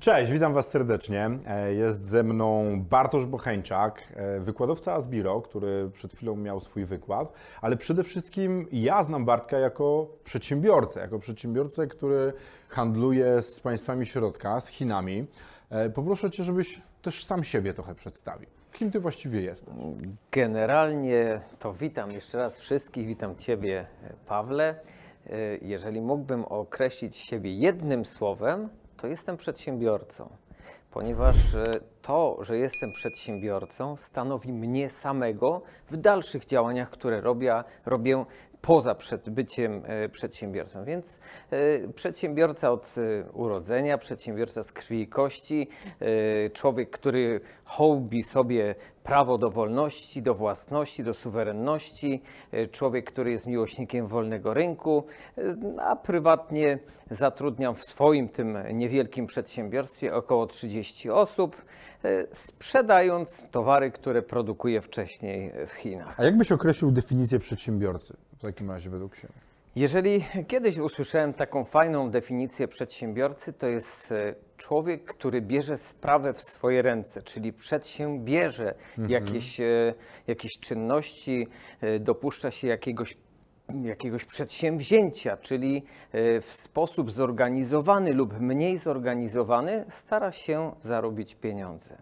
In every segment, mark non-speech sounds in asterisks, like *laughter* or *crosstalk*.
Cześć, witam Was serdecznie. E, Jest ze mną Bartosz Bocheńczak, e, wykładowca Asbiro, który przed chwilą miał swój wykład, ale przede wszystkim ja znam Bartka jako przedsiębiorcę, jako przedsiębiorcę, który handluje z państwami środka, z Chinami. E, Poproszę Cię, żebyś też sam siebie trochę przedstawił. Kim Ty właściwie jesteś? Generalnie to witam jeszcze raz wszystkich, witam Ciebie, Pawle. Jeżeli mógłbym określić siebie jednym słowem, to jestem przedsiębiorcą, ponieważ e, to, że jestem przedsiębiorcą, stanowi mnie samego w dalszych działaniach, które robię, robię poza przed byciem e, przedsiębiorcą. Więc e, przedsiębiorca od e, urodzenia, przedsiębiorca z krwi i kości, człowiek, który hołbi sobie prawo do wolności, do własności, do suwerenności, człowiek, który jest miłośnikiem wolnego rynku, a prywatnie zatrudniam w swoim tym niewielkim przedsiębiorstwie około 30 osób, sprzedając towary, które produkuję wcześniej w Chinach. A jak byś określił definicję przedsiębiorcy w takim razie według siebie? Jeżeli kiedyś usłyszałem taką fajną definicję przedsiębiorcy, to jest e, człowiek, który bierze sprawę w swoje ręce, czyli przedsiębierze jakieś, e, jakieś czynności, e, dopuszcza się jakiegoś jakiegoś przedsięwzięcia, czyli w sposób zorganizowany lub mniej zorganizowany stara się zarobić pieniądze.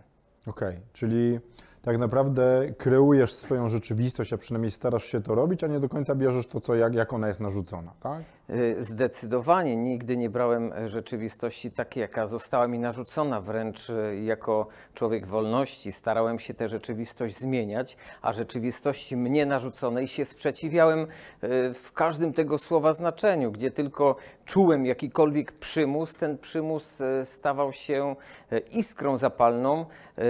Okej, czyli tak naprawdę kreujesz swoją rzeczywistość, a przynajmniej starasz się to robić, a nie do końca bierzesz to, co, jak, jak ona jest narzucona, tak? Y, Zdecydowanie nigdy nie brałem e, rzeczywistości takiej, jaka została mi narzucona, wręcz e, jako człowiek wolności starałem się tę rzeczywistość zmieniać, a rzeczywistości mnie narzuconej się sprzeciwiałem e, w każdym tego słowa znaczeniu. Gdzie tylko czułem jakikolwiek przymus, ten przymus stawał się iskrą zapalną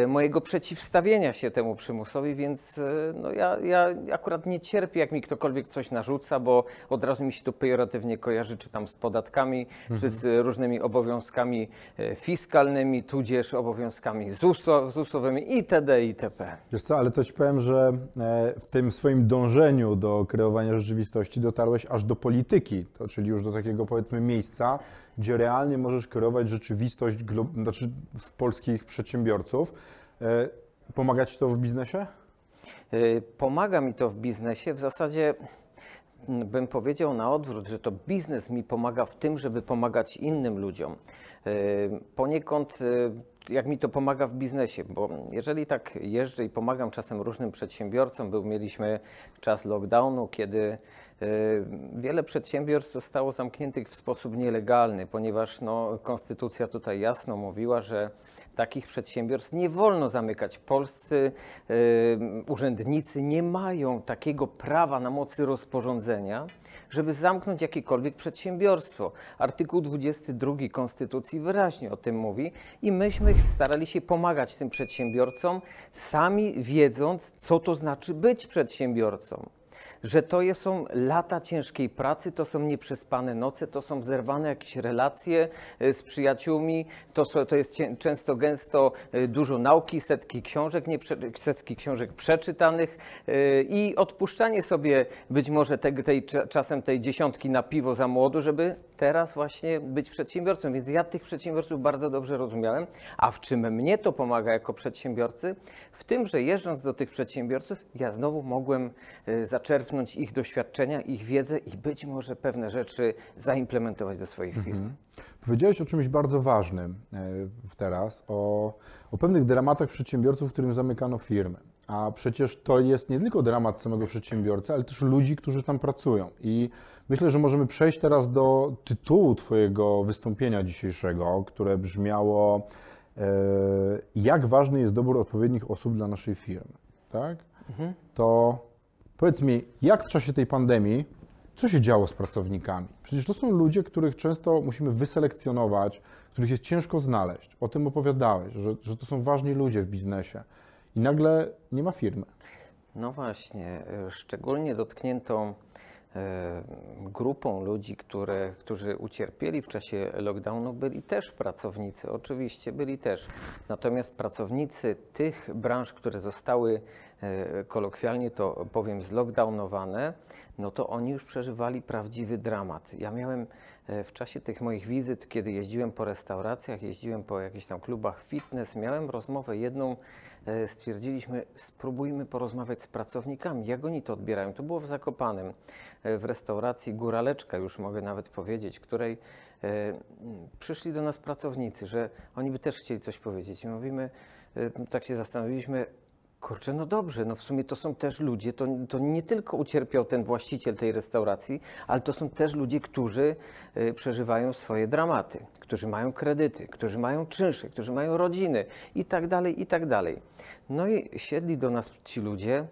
mojego przeciwstawienia się temu przymusowi, więc e, no ja, ja akurat nie cierpię, jak mi ktokolwiek coś narzuca, bo od razu mi się to pejoratywnie kojarzy, czy tam z podatkami, czy z różnymi obowiązkami e, fiskalnymi, tudzież obowiązkami ZUS-o, ZUS-owymi itd. itp. Wiesz co, ale to ci powiem, że e, w tym swoim dążeniu do kreowania rzeczywistości dotarłeś aż do polityki, to czyli już do takiego powiedzmy miejsca, gdzie realnie możesz kreować rzeczywistość znaczy w polskich przedsiębiorców. Pomaga ci to w biznesie? Y, Pomaga mi to w biznesie. W zasadzie mm, bym powiedział na odwrót, że to biznes mi pomaga w tym, żeby pomagać innym ludziom. Y, Poniekąd y, jak mi to pomaga w biznesie, bo jeżeli tak jeżdżę i pomagam czasem różnym przedsiębiorcom, był, mieliśmy czas lockdownu, kiedy y, wiele przedsiębiorstw zostało zamkniętych w sposób nielegalny, ponieważ no, konstytucja tutaj jasno mówiła, że takich przedsiębiorstw nie wolno zamykać. Polscy y, urzędnicy nie mają takiego prawa na mocy rozporządzenia, żeby zamknąć jakiekolwiek przedsiębiorstwo. Artykuł 22 Konstytucji wyraźnie o tym mówi i myśmy starali się pomagać tym przedsiębiorcom, sami wiedząc, co to znaczy być przedsiębiorcą. Że to są lata ciężkiej pracy, to są nieprzespane noce, to są zerwane jakieś relacje e, z przyjaciółmi, to, to jest często gęsto e, dużo nauki, setki książek, nie, setki książek przeczytanych e, i odpuszczanie sobie być może te, tej, cza- czasem tej dziesiątki na piwo za młodu, żeby teraz właśnie być przedsiębiorcą. Więc ja tych przedsiębiorców bardzo dobrze rozumiałem. A w czym mnie to pomaga jako przedsiębiorcy? W tym, że jeżdżąc do tych przedsiębiorców, ja znowu mogłem e, zaczerpnąć ich doświadczenia, ich wiedzę i być może pewne rzeczy zaimplementować do swoich firm. Powiedziałeś o czymś bardzo ważnym w teraz, o, o pewnych dramatach przedsiębiorców, którym zamykano firmy. A przecież to jest nie tylko dramat samego przedsiębiorcy, ale też ludzi, którzy tam pracują. I myślę, że możemy przejść teraz do tytułu Twojego wystąpienia dzisiejszego, które brzmiało e, Jak ważny jest dobór odpowiednich osób dla naszej firmy. Tak? To powiedz mi, jak w czasie tej pandemii co się działo z pracownikami? Przecież to są ludzie, których często musimy wyselekcjonować, których jest ciężko znaleźć. O tym opowiadałeś, że, że to są ważni ludzie w biznesie. I nagle nie ma firmy. No właśnie, e, szczególnie dotkniętą e, grupą ludzi, które, którzy ucierpieli w czasie lockdownu, byli też pracownicy, oczywiście byli też. Natomiast pracownicy tych branż, które zostały e, kolokwialnie to powiem zlockdownowane, no to oni już przeżywali prawdziwy dramat. Ja miałem w czasie tych moich wizyt, kiedy jeździłem po restauracjach, jeździłem po jakichś tam klubach fitness, miałem rozmowę jedną, stwierdziliśmy, spróbujmy porozmawiać z pracownikami, jak oni to odbierają. To było w Zakopanem, e, w restauracji Góraleczka, już mogę nawet powiedzieć, której e, przyszli do nas pracownicy, że oni by też chcieli coś powiedzieć. I mówimy, e, tak się zastanowiliśmy, Kurczę, no dobrze, no w sumie to są też ludzie, to, to nie tylko ucierpiał ten właściciel tej restauracji, ale to są też ludzie, którzy y, przeżywają swoje dramaty, którzy mają kredyty, którzy mają czynsze, którzy mają rodziny i tak dalej, i tak dalej. No i siedli do nas ci ludzie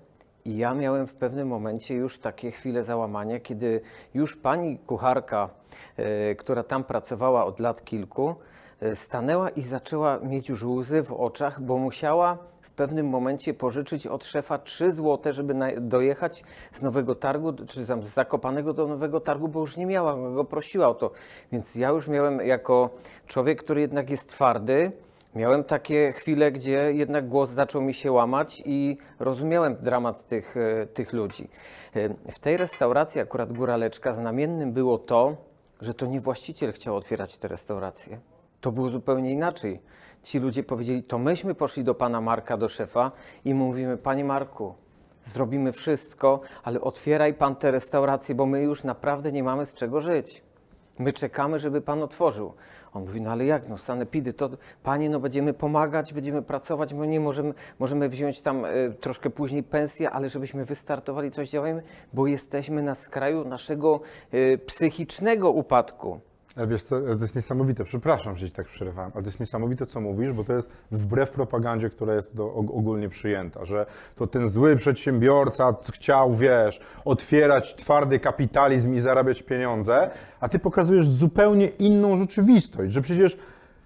i ja miałem w pewnym momencie już takie chwile załamania, kiedy już pani kucharka, y, która tam pracowała od lat kilku, y, stanęła i zaczęła mieć już łzy w oczach, bo musiała pewnym momencie pożyczyć od szefa 3 złote, żeby dojechać z Nowego Targu, czy tam z Zakopanego do Nowego Targu, bo już nie miała, go prosiła o to. Więc ja już miałem jako człowiek, który jednak jest twardy, miałem takie chwile, gdzie jednak głos zaczął mi się łamać i rozumiałem dramat tych, e, tych ludzi. E, W tej restauracji akurat Góraleczka znamiennym było to, że to nie właściciel chciał otwierać te restauracje. To było zupełnie inaczej. Ci ludzie powiedzieli, to myśmy poszli do pana Marka, do szefa i mówimy, panie Marku, zrobimy wszystko, ale otwieraj pan te restauracje, bo my już naprawdę nie mamy z czego żyć. My czekamy, żeby pan otworzył. On mówi, no ale jak, no sanepidy, to panie, no będziemy pomagać, będziemy pracować, my nie możemy, możemy wziąć tam y, troszkę później pensję, ale żebyśmy wystartowali, coś działajmy, bo jesteśmy na skraju naszego y, psychicznego upadku. Ale wiesz co, to jest niesamowite, przepraszam, że ci tak przerywałem, ale to jest niesamowite, co mówisz, bo to jest wbrew propagandzie, która jest do, og- ogólnie przyjęta, że to ten zły przedsiębiorca chciał, wiesz, otwierać twardy kapitalizm i zarabiać pieniądze, a ty pokazujesz zupełnie inną rzeczywistość, że przecież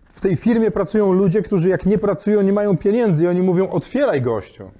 w tej firmie pracują ludzie, którzy jak nie pracują, nie mają pieniędzy i oni mówią, otwieraj gościu.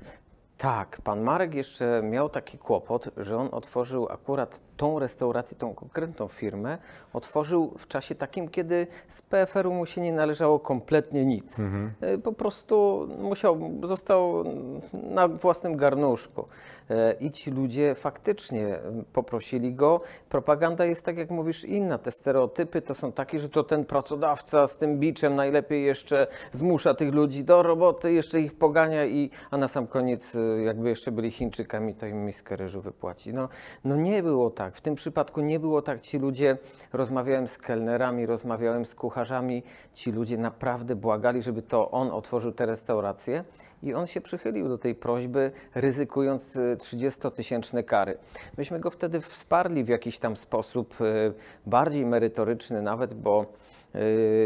Tak, pan Marek jeszcze miał taki kłopot, że on otworzył akurat tą restaurację, tą konkretną firmę, otworzył w czasie takim, kiedy z PFR-u mu się nie należało kompletnie nic. Y, Po prostu musiał, został na własnym garnuszku. E, I ci ludzie faktycznie poprosili go. Propaganda jest, tak jak mówisz, inna. Te stereotypy to są takie, że to ten pracodawca z tym biczem najlepiej jeszcze zmusza tych ludzi do roboty, jeszcze ich pogania, i, a na sam koniec, jakby jeszcze byli Chińczykami, to im miskę ryżu wypłaci. No, no nie było tak. W tym przypadku nie było tak. Ci ludzie, rozmawiałem z kelnerami, rozmawiałem z kucharzami, ci ludzie naprawdę błagali, żeby to on otworzył te restauracje. I on się przychylił do tej prośby, ryzykując y, 30-tysięczne kary. Myśmy go wtedy wsparli w jakiś tam sposób, y, bardziej merytoryczny nawet, bo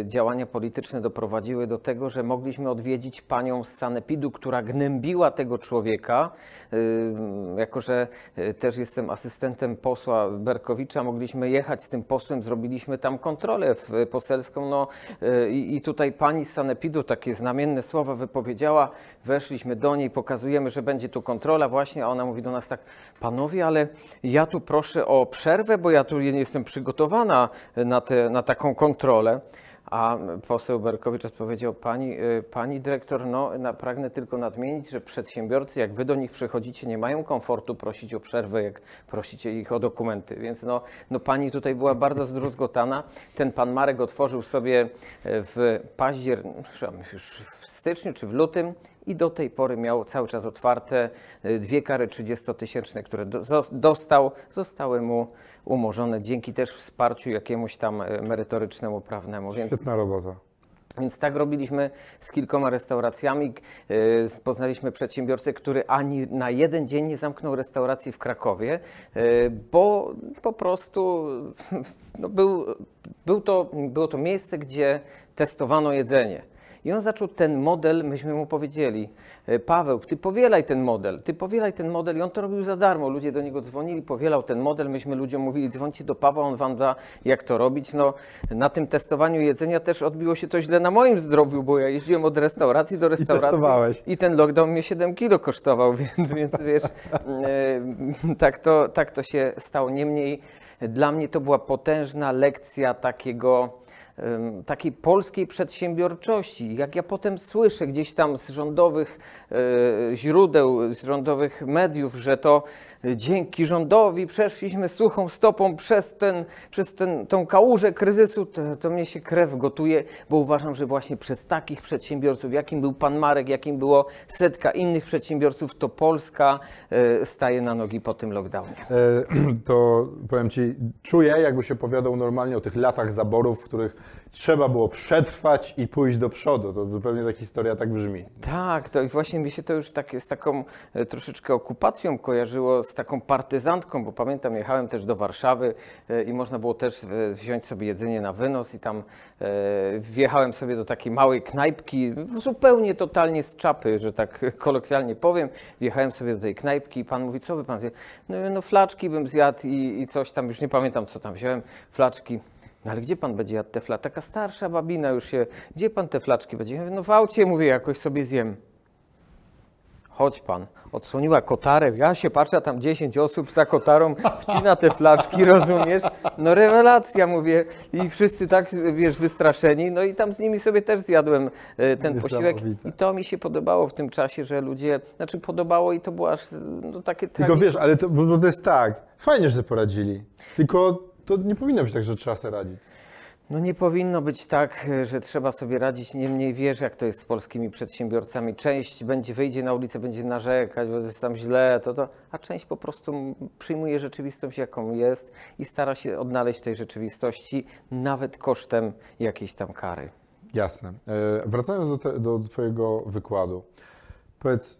działania polityczne doprowadziły do tego, że mogliśmy odwiedzić panią z Sanepidu, która gnębiła tego człowieka. Y, Jako, że y, też jestem asystentem posła Berkowicza, mogliśmy jechać z tym posłem, zrobiliśmy tam kontrolę poselską. No, y, i, I tutaj pani z Sanepidu takie znamienne słowa wypowiedziała. Weszliśmy do niej, pokazujemy, że będzie tu kontrola właśnie, a ona mówi do nas tak, panowie, ale ja tu proszę o przerwę, bo ja tu nie jestem przygotowana na, te, na taką kontrolę. A poseł Berkowicz odpowiedział, pani, y, pani dyrektor, no pragnę tylko nadmienić, że przedsiębiorcy, jak wy do nich przychodzicie, nie mają komfortu prosić o przerwę, jak prosicie ich o dokumenty. Więc no, no pani tutaj była bardzo zdruzgotana. Ten pan Marek otworzył sobie e, w październiku, już w styczniu czy w lutym i do tej pory miał cały czas otwarte y, dwie kary 30-tysięczne, które dostał, zostały mu umorzone dzięki też wsparciu jakiemuś tam y, merytorycznemu, prawnemu. Więc Świetna robota. więc tak robiliśmy z kilkoma restauracjami. Y, Poznaliśmy przedsiębiorcę, który ani na jeden dzień nie zamknął restauracji w Krakowie, bo po prostu *laughs* no, był, był to, było to miejsce, gdzie testowano jedzenie. I on zaczął ten model, myśmy mu powiedzieli, "E, Paweł, ty powielaj ten model, ty powielaj ten model i on to robił za darmo. Ludzie do niego dzwonili, powielał ten model, myśmy ludziom mówili, dzwońcie do Pawła, on wam da jak to robić. No, na tym testowaniu jedzenia też odbiło się to źle na moim zdrowiu, bo ja jeździłem od restauracji do restauracji testowałeś. i ten lockdown mnie 7 kilo kosztował, *laughs* więc, więc wiesz, e, tak, to, tak to się stało. Niemniej dla mnie to była potężna lekcja takiego takiej polskiej przedsiębiorczości. Jak ja potem słyszę gdzieś tam z rządowych e, źródeł, z rządowych mediów, że to e, dzięki rządowi przeszliśmy suchą stopą przez, ten, przez ten, tą kałużę kryzysu, to, to mnie się krew gotuje, bo uważam, że właśnie przez takich przedsiębiorców, jakim był pan Marek, jakim było setka innych przedsiębiorców, to Polska e, staje na nogi po tym lockdownie. *clears throat* To powiem Ci, czuję, jakby się opowiadał normalnie o tych latach zaborów, w których trzeba było przetrwać i pójść do przodu. To zupełnie ta historia tak brzmi. Tak, to i właśnie mi się to już tak, z taką e, troszeczkę okupacją kojarzyło, z taką partyzantką, bo pamiętam, jechałem też do Warszawy e, i można było też e, wziąć sobie jedzenie na wynos i tam wjechałem sobie do takiej małej knajpki, zupełnie totalnie z czapy, że tak *laughs* kolokwialnie powiem. Wjechałem sobie do tej knajpki i pan mówi, co by pan zjadł? No, no flaczki bym zjadł i, i coś tam, już nie pamiętam co tam wziąłem, flaczki. No ale gdzie pan będzie jadł te flaczki? Taka starsza babina już się, gdzie pan te flaczki będzie? Ja mówię, no w aucie, mówię, jakoś sobie zjem. Chodź pan. Odsłoniła kotarę, ja się patrzę, tam 10 osób za kotarą wcina te flaczki, *laughs* rozumiesz? No rewelacja, mówię. I wszyscy tak, wiesz, wystraszeni. No i tam z nimi sobie też zjadłem e, ten posiłek. I to mi się podobało w tym czasie, że ludzie, znaczy podobało i to było aż no, takie Tylko tragi- wiesz, ale to, bo to jest tak, fajnie, że poradzili. Tylko to nie powinno być tak, że trzeba sobie radzić. No nie powinno być tak, że trzeba sobie radzić. Niemniej wiesz, jak to jest z polskimi przedsiębiorcami. Część będzie wyjdzie na ulicę, będzie narzekać, bo jest tam źle, to, to, a część po prostu przyjmuje rzeczywistość, jaką jest i stara się odnaleźć tej rzeczywistości, nawet kosztem jakiejś tam kary. Jasne. E, Wracając do, te, do Twojego wykładu, powiedz,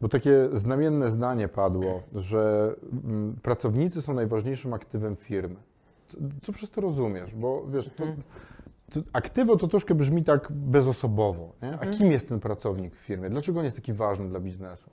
bo takie znamienne zdanie padło, że mm, pracownicy są najważniejszym aktywem firmy. Co, przez to rozumiesz? Bo wiesz, to, to aktywo to troszkę brzmi tak bezosobowo. Nie? A kim jest ten pracownik w firmie? Dlaczego on jest taki ważny dla biznesu?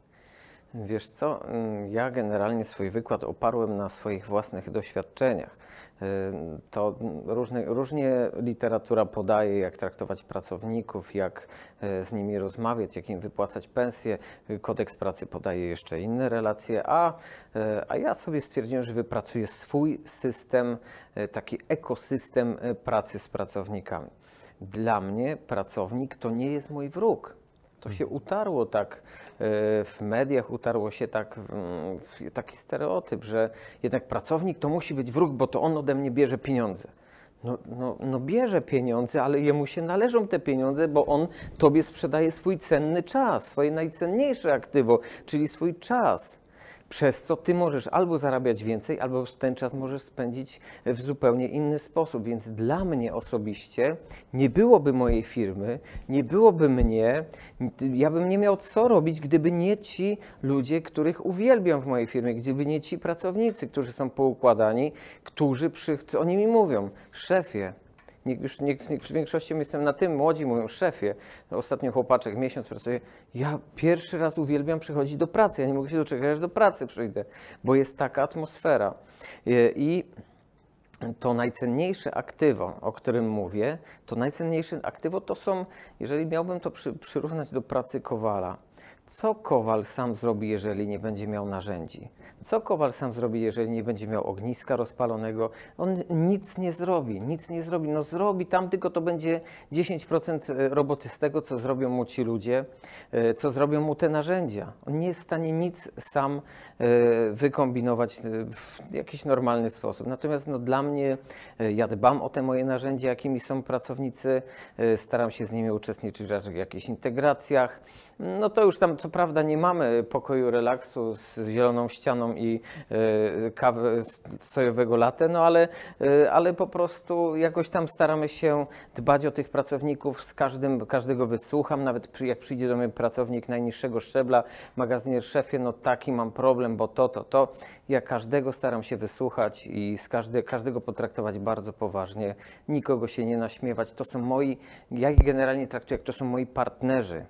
Wiesz co, mm, ja generalnie swój wykład oparłem na swoich własnych doświadczeniach. Ym, To różne, różnie literatura podaje, jak traktować pracowników, jak e, z nimi rozmawiać, jak im wypłacać pensje. Kodeks pracy podaje jeszcze inne relacje, a, a ja sobie stwierdziłem, że wypracuję swój system, taki ekosystem pracy z pracownikami. Dla mnie pracownik to nie jest mój wróg. To się utarło tak e, w mediach, utarło się tak w taki stereotyp, że jednak pracownik to musi być wróg, bo to on ode mnie bierze pieniądze. No, no, no bierze pieniądze, ale jemu się należą te pieniądze, bo on tobie sprzedaje swój cenny czas, swoje najcenniejsze aktywo, czyli swój czas. Przez co ty możesz albo zarabiać więcej, albo ten czas możesz spędzić w zupełnie inny sposób. Więc dla mnie osobiście nie byłoby mojej firmy, nie byłoby mnie, ja bym nie miał co robić, gdyby nie ci ludzie, których uwielbiam w mojej firmie, gdyby nie ci pracownicy, którzy są poukładani, którzy przy, oni mi mówią, szefie, już nie, w większości jestem na tym, młodzi mówią, szefie, ostatnio chłopaczek miesiąc pracuje, ja pierwszy raz uwielbiam przychodzić do pracy, ja nie mogę się doczekać, aż do pracy przyjdę, bo jest taka atmosfera. I, i to najcenniejsze aktywo, o którym mówię, to najcenniejsze aktywo to są, jeżeli miałbym to przy, przyrównać do pracy kowala, co kowal sam zrobi, jeżeli nie będzie miał narzędzi? Co kowal sam zrobi, jeżeli nie będzie miał ogniska rozpalonego? On nic nie zrobi, nic nie zrobi. No zrobi tam, tylko to będzie 10% roboty z tego, co zrobią mu ci ludzie, e, co zrobią mu te narzędzia. On nie jest w stanie nic sam e, wykombinować e, w jakiś normalny sposób. Natomiast no, dla mnie, e, ja dbam o te moje narzędzia, jakimi są pracownicy, e, staram się z nimi uczestniczyć w jakichś integracjach. No to już tam co prawda nie mamy pokoju relaksu z zieloną ścianą i e, kawy sojowego latte, no ale, e, ale po prostu jakoś tam staramy się dbać o tych pracowników, z każdym, każdego wysłucham, nawet przy, jak przyjdzie do mnie pracownik najniższego szczebla, magazynier szefie, no taki mam problem, bo to, to, to. Ja każdego staram się wysłuchać i z każde, każdego potraktować bardzo poważnie, nikogo się nie naśmiewać. To są moi, ja ich generalnie traktuję, jak to są moi partnerzy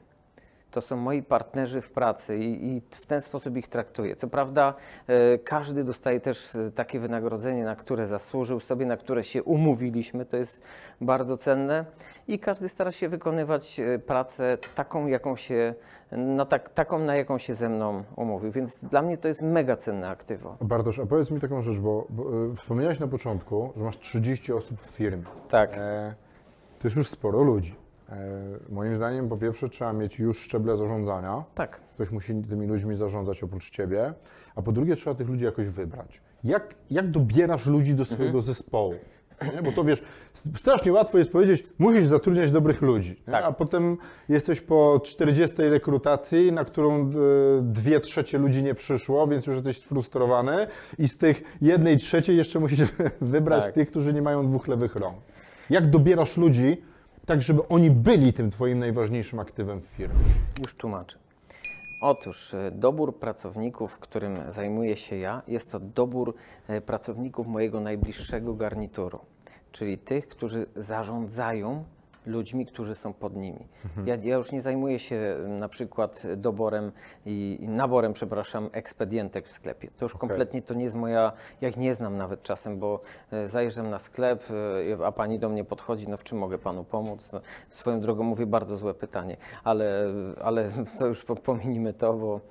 to są moi partnerzy w pracy i, i w ten sposób ich traktuję. Co prawda, e, każdy dostaje też e, takie wynagrodzenie, na które zasłużył sobie, na które się umówiliśmy, to jest bardzo cenne i każdy stara się wykonywać e, pracę taką, jaką się, na tak, taką, na jaką się ze mną umówił. Więc dla mnie to jest mega cenne aktywo. Bartosz, a powiedz mi taką rzecz, bo, bo y, wspomniałeś na początku, że masz 30 osób w firmie. Tak. E, To jest już sporo ludzi. E, moim zdaniem, po pierwsze, trzeba mieć już szczeble zarządzania. Tak. Ktoś musi tymi ludźmi zarządzać oprócz ciebie. A po drugie, trzeba tych ludzi jakoś wybrać. Jak, jak dobierasz ludzi do swojego zespołu? Nie? Bo to wiesz, strasznie łatwo jest powiedzieć, musisz zatrudniać dobrych ludzi. Tak. A potem jesteś po 40 rekrutacji, na którą e, dwie trzecie ludzi nie przyszło, więc już jesteś sfrustrowany i z tych jednej trzeciej jeszcze musisz *laughs* wybrać Tak. tych, którzy nie mają dwóch lewych rąk. Jak dobierasz ludzi, tak żeby oni byli tym twoim najważniejszym aktywem w firmie? Już tłumaczę. Otóż e, dobór pracowników, którym zajmuję się ja, jest to dobór e, pracowników mojego najbliższego garnituru, czyli tych, którzy zarządzają ludźmi, którzy są pod nimi. Ja, ja już nie zajmuję się e, na przykład doborem i, i naborem, przepraszam, ekspedientek w sklepie. To już kompletnie to nie jest moja, ja ich nie znam nawet czasem, bo e, zajeżdżam na sklep, e, a pani do mnie podchodzi, no w czym mogę panu pomóc? No, swoją drogą mówię, bardzo złe pytanie, ale, ale *laughs* to już po- pominimy to, bo,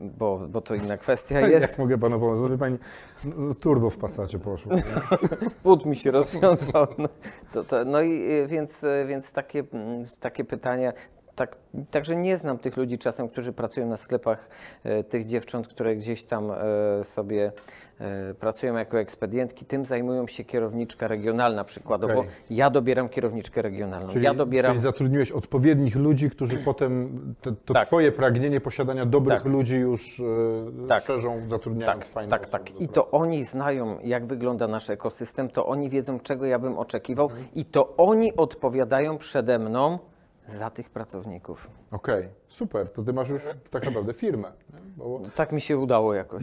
bo, bo to inna kwestia *laughs* jest. Jak mogę panu pomóc? No wie pani, no, turbo w pasacie poszło. *laughs* But mi się rozwiązał. No, to, to, no i y, więc, y, więc takie, mm, takie pytania. Tak, także nie znam tych ludzi czasem, którzy pracują na sklepach, e, tych dziewcząt, które gdzieś tam sobie pracują jako ekspedientki. Tym zajmują się kierowniczka regionalna przykładowo. Okej. Ja dobieram kierowniczkę regionalną. Czyli, ja dobieram. czyli zatrudniłeś odpowiednich ludzi, którzy potem to, to Tak. twoje pragnienie posiadania dobrych Tak. ludzi już e, Tak. szerzą, zatrudniają Tak, tak, tak. I to oni znają, jak wygląda nasz ekosystem, to oni wiedzą, czego ja bym oczekiwał, Mhm. i to oni odpowiadają przede mną za tych pracowników. Okej, super, to ty masz już tak naprawdę firmę. Bo, Tak mi się udało jakoś.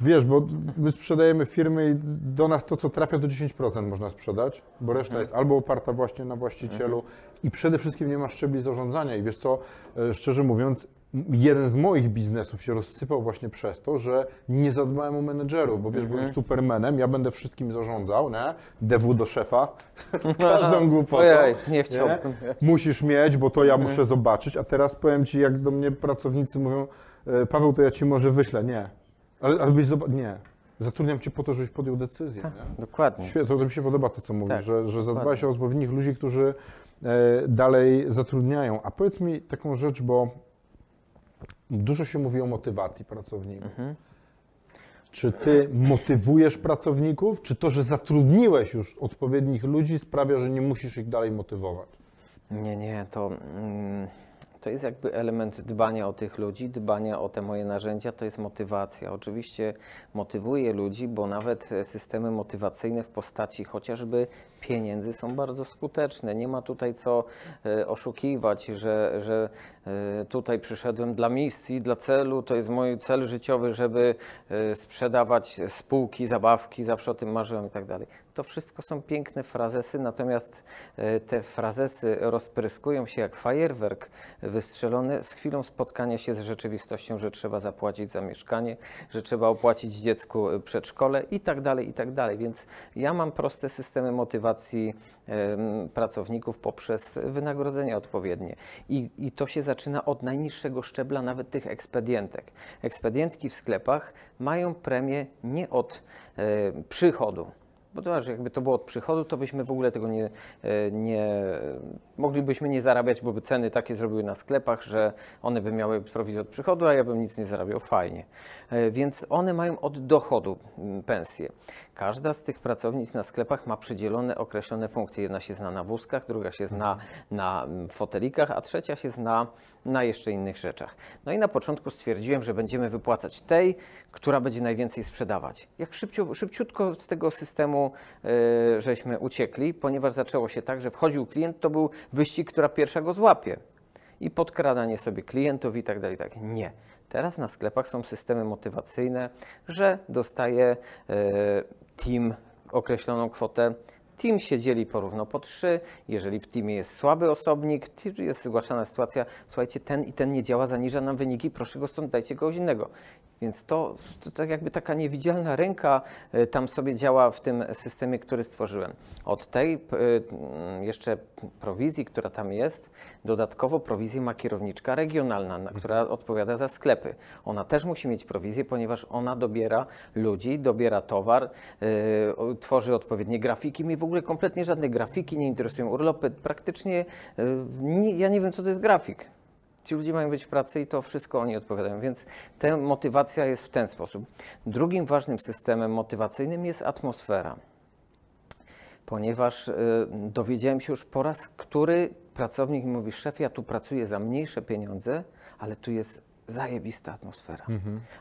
wiesz, bo my sprzedajemy firmy i do nas to, co trafia, to 10% można sprzedać, bo Mhm. reszta jest albo oparta właśnie na właścicielu i przede wszystkim nie ma szczebli zarządzania. I wiesz co, e, szczerze mówiąc, jeden z moich biznesów się rozsypał właśnie przez to, że nie zadbałem o menedżerów, bo wiesz, Mhm. byłem supermenem, ja będę wszystkim zarządzał, nie? DW do szefa, *laughs* z każdą głupotą. Ojej, nie chciałbym. Musisz mieć, bo to ja muszę zobaczyć, a teraz powiem Ci, jak do mnie pracownicy mówią, e, Paweł, to ja Ci może wyślę. Nie. Ale, ale byś zobaczył, nie. Zatrudniam Cię po to, żebyś podjął decyzję. nie? Dokładnie. Świetnie, to mi się podoba to, co mówisz, Tak, że, że zadbałeś o odpowiednich ludzi, którzy e, dalej zatrudniają. A powiedz mi taką rzecz, bo dużo się mówi o motywacji pracowników. Mhm. Czy ty motywujesz pracowników, czy to, że zatrudniłeś już odpowiednich ludzi sprawia, że nie musisz ich dalej motywować? Nie, nie, to, mm, to jest jakby element dbania o tych ludzi, dbania o te moje narzędzia, to jest motywacja. Oczywiście motywuję ludzi, bo nawet systemy motywacyjne w postaci chociażby pieniędzy są bardzo skuteczne. Nie ma tutaj co e, oszukiwać, że, że e, tutaj przyszedłem dla misji, dla celu, to jest mój cel życiowy, żeby e, sprzedawać spółki, zabawki, zawsze o tym marzyłem i tak dalej. To wszystko są piękne frazesy, natomiast te frazesy rozpryskują się jak fajerwerk wystrzelony z chwilą spotkania się z rzeczywistością, że trzeba zapłacić za mieszkanie, że trzeba opłacić dziecku przedszkole i tak dalej, i tak dalej. Więc ja mam proste systemy motywacji em, pracowników poprzez wynagrodzenia odpowiednie. I, I to się zaczyna od najniższego szczebla, nawet tych ekspedientek. Ekspedientki w sklepach mają premię nie od e, przychodu, bo to jakby to było od przychodu, to byśmy w ogóle tego nie, e, nie moglibyśmy nie zarabiać, bo by ceny takie zrobiły na sklepach, że one by miały prowizję od przychodu, a ja bym nic nie zarabiał. Fajnie. E, Więc one mają od dochodu mm, pensję. Każda z tych pracownic na sklepach ma przydzielone określone funkcje. Jedna się zna na wózkach, druga się zna na mm, fotelikach, a trzecia się zna na jeszcze innych rzeczach. No i na początku stwierdziłem, że będziemy wypłacać tej, która będzie najwięcej sprzedawać. Jak szybciu, szybciutko z tego systemu e, żeśmy uciekli, ponieważ zaczęło się tak, że wchodził klient, to był wyścig, która pierwsza go złapie. I podkradanie sobie klientów i tak dalej. Tak. Nie. Teraz na sklepach są systemy motywacyjne, że dostaje e, team określoną kwotę. Team się dzieli porówno po trzy. Jeżeli w teamie jest słaby osobnik, jest zgłaszana sytuacja, słuchajcie, ten i ten nie działa, zaniża nam wyniki, proszę go stąd, dajcie kogoś innego. Więc to, to tak jakby taka niewidzialna ręka e, tam sobie działa w tym systemie, który stworzyłem. Od tej m, jeszcze prowizji, która tam jest, dodatkowo prowizję ma kierowniczka regionalna, na- która odpowiada za sklepy. Ona też musi mieć prowizję, ponieważ ona dobiera ludzi, dobiera towar, e, tworzy odpowiednie grafiki. My w ogóle ogóle kompletnie żadne grafiki, nie interesują urlopy. Praktycznie y, nie, ja nie wiem, co to jest grafik. Ci ludzie mają być w pracy i to wszystko oni odpowiadają, więc ta motywacja jest w ten sposób. Drugim ważnym systemem motywacyjnym jest atmosfera ponieważ y, dowiedziałem się już po raz, który pracownik mówi, szef, ja tu pracuję za mniejsze pieniądze, ale tu jest zajebista atmosfera.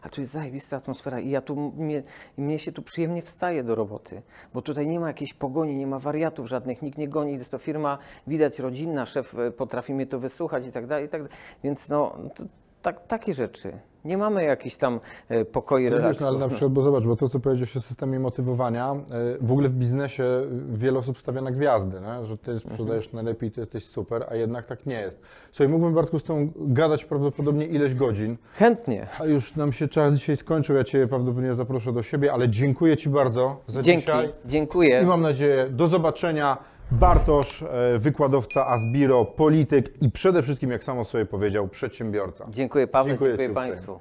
A tu jest zajebista atmosfera i ja tu, mnie, mnie się tu przyjemnie wstaje do roboty, bo tutaj nie ma jakiejś pogoni, nie ma wariatów żadnych, nikt nie goni, jest to firma, widać rodzinna, szef y, potrafi mnie to wysłuchać i tak dalej, i tak dalej. Więc no, to, tak, takie rzeczy. Nie mamy jakichś tam y, pokoi No wiesz, relaksu. no, ale na przykład, bo zobacz, bo to, co powiedziałeś o systemie motywowania, y, w ogóle w biznesie wiele osób stawia na gwiazdy, nie? że ty sprzedajesz najlepiej, ty jesteś super, a jednak tak nie jest. Słuchaj, mógłbym Bartku z tą gadać prawdopodobnie ileś godzin, Chętnie. a już nam się czas dzisiaj skończył, ja Cię prawdopodobnie zaproszę do siebie, ale dziękuję Ci bardzo za Dzięki, dzisiaj dziękuję. i mam nadzieję do zobaczenia. Bartosz, e, wykładowca Asbiro, polityk i przede wszystkim, jak sam o sobie powiedział, przedsiębiorca. Dziękuję Paweł, Dziękuję dziękuję. Państwu.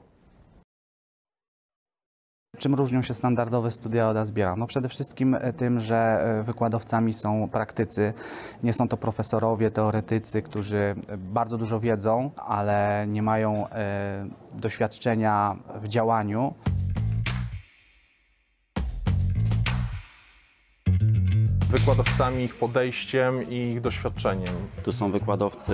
Czym różnią się standardowe studia od Asbiera? No przede wszystkim e, tym, że e, wykładowcami są praktycy. Nie są to profesorowie, teoretycy, którzy bardzo dużo wiedzą, ale nie mają doświadczenia w działaniu. Wykładowcami, ich podejściem i ich doświadczeniem. Tu są wykładowcy,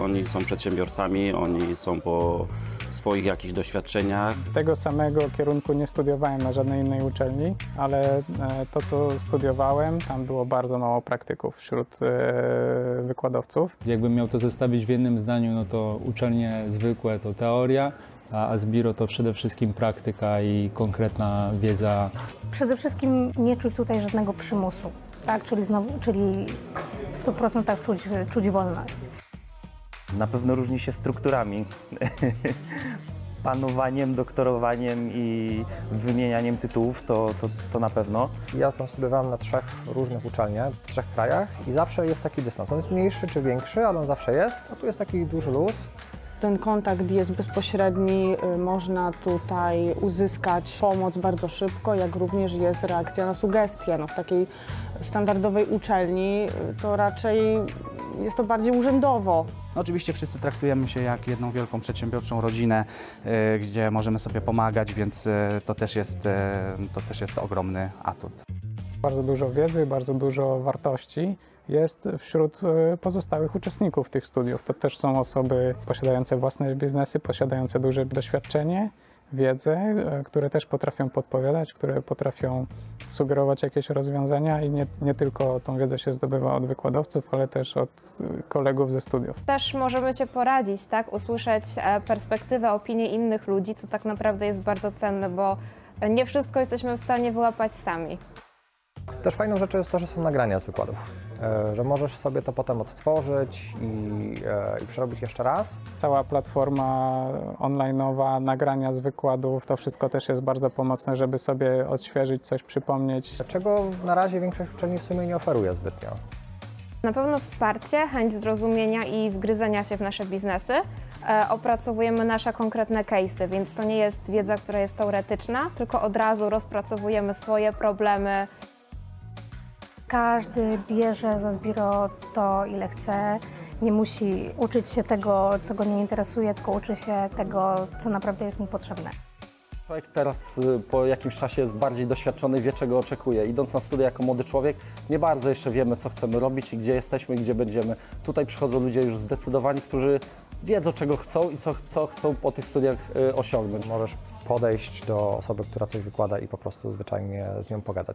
oni są przedsiębiorcami, oni są po swoich jakichś doświadczeniach. Tego samego kierunku nie studiowałem na żadnej innej uczelni, ale e, to, co studiowałem, tam było bardzo mało praktyków wśród e, wykładowców. Jakbym miał to zestawić w jednym zdaniu, no to uczelnie zwykłe to teoria, a Asbiro to przede wszystkim praktyka i konkretna wiedza Przede wszystkim nie czuć tutaj żadnego przymusu, tak? czyli, znowu, czyli w 100% czuć, czuć wolność. Na pewno różni się strukturami, *laughs* panowaniem, doktorowaniem i wymienianiem tytułów, to, to, to na pewno. Ja tam studiowałem na trzech różnych uczelniach, w trzech krajach i zawsze jest taki dystans. On jest mniejszy czy większy, ale on zawsze jest, a tu jest taki duży luz. Ten kontakt jest bezpośredni, y, można tutaj uzyskać pomoc bardzo szybko, jak również jest reakcja na sugestie. No, w takiej standardowej uczelni y, to raczej jest to bardziej urzędowo. No oczywiście wszyscy traktujemy się jak jedną wielką przedsiębiorczą rodzinę, e, gdzie możemy sobie pomagać, więc to też jest, to też jest ogromny atut. Bardzo dużo wiedzy, bardzo dużo wartości jest wśród e, pozostałych uczestników tych studiów. To też są osoby posiadające własne biznesy, posiadające duże doświadczenie, wiedzę, e, które też potrafią podpowiadać, które potrafią sugerować jakieś rozwiązania i nie, nie tylko tą wiedzę się zdobywa od wykładowców, ale też od e, kolegów ze studiów. Też możemy się poradzić, tak? Usłyszeć perspektywę, opinię innych ludzi, co tak naprawdę jest bardzo cenne, bo nie wszystko jesteśmy w stanie wyłapać sami. Też fajną rzeczą jest to, że są nagrania z wykładów, e, że możesz sobie to potem odtworzyć i, e, i przerobić jeszcze raz. Cała platforma online'owa, nagrania z wykładów, to wszystko też jest bardzo pomocne, żeby sobie odświeżyć, coś przypomnieć. Czego na razie większość uczelni w sumie nie oferuje zbytnio. Na pewno wsparcie, chęć zrozumienia i wgryzenia się w nasze biznesy. E, opracowujemy nasze konkretne case'y, więc to nie jest wiedza, która jest teoretyczna, tylko od razu rozpracowujemy swoje problemy, Każdy bierze za zbiro to, ile chce. Nie musi uczyć się tego, co go nie interesuje, tylko uczy się tego, co naprawdę jest mu potrzebne. Człowiek teraz y, po jakimś czasie jest bardziej doświadczony, wie czego oczekuje. Idąc na studia jako młody człowiek, nie bardzo jeszcze wiemy, co chcemy robić i gdzie jesteśmy i gdzie będziemy. Tutaj przychodzą ludzie już zdecydowani, którzy wiedzą, czego chcą i co, co chcą po tych studiach y, osiągnąć. Możesz podejść do osoby, która coś wykłada i po prostu zwyczajnie z nią pogadać.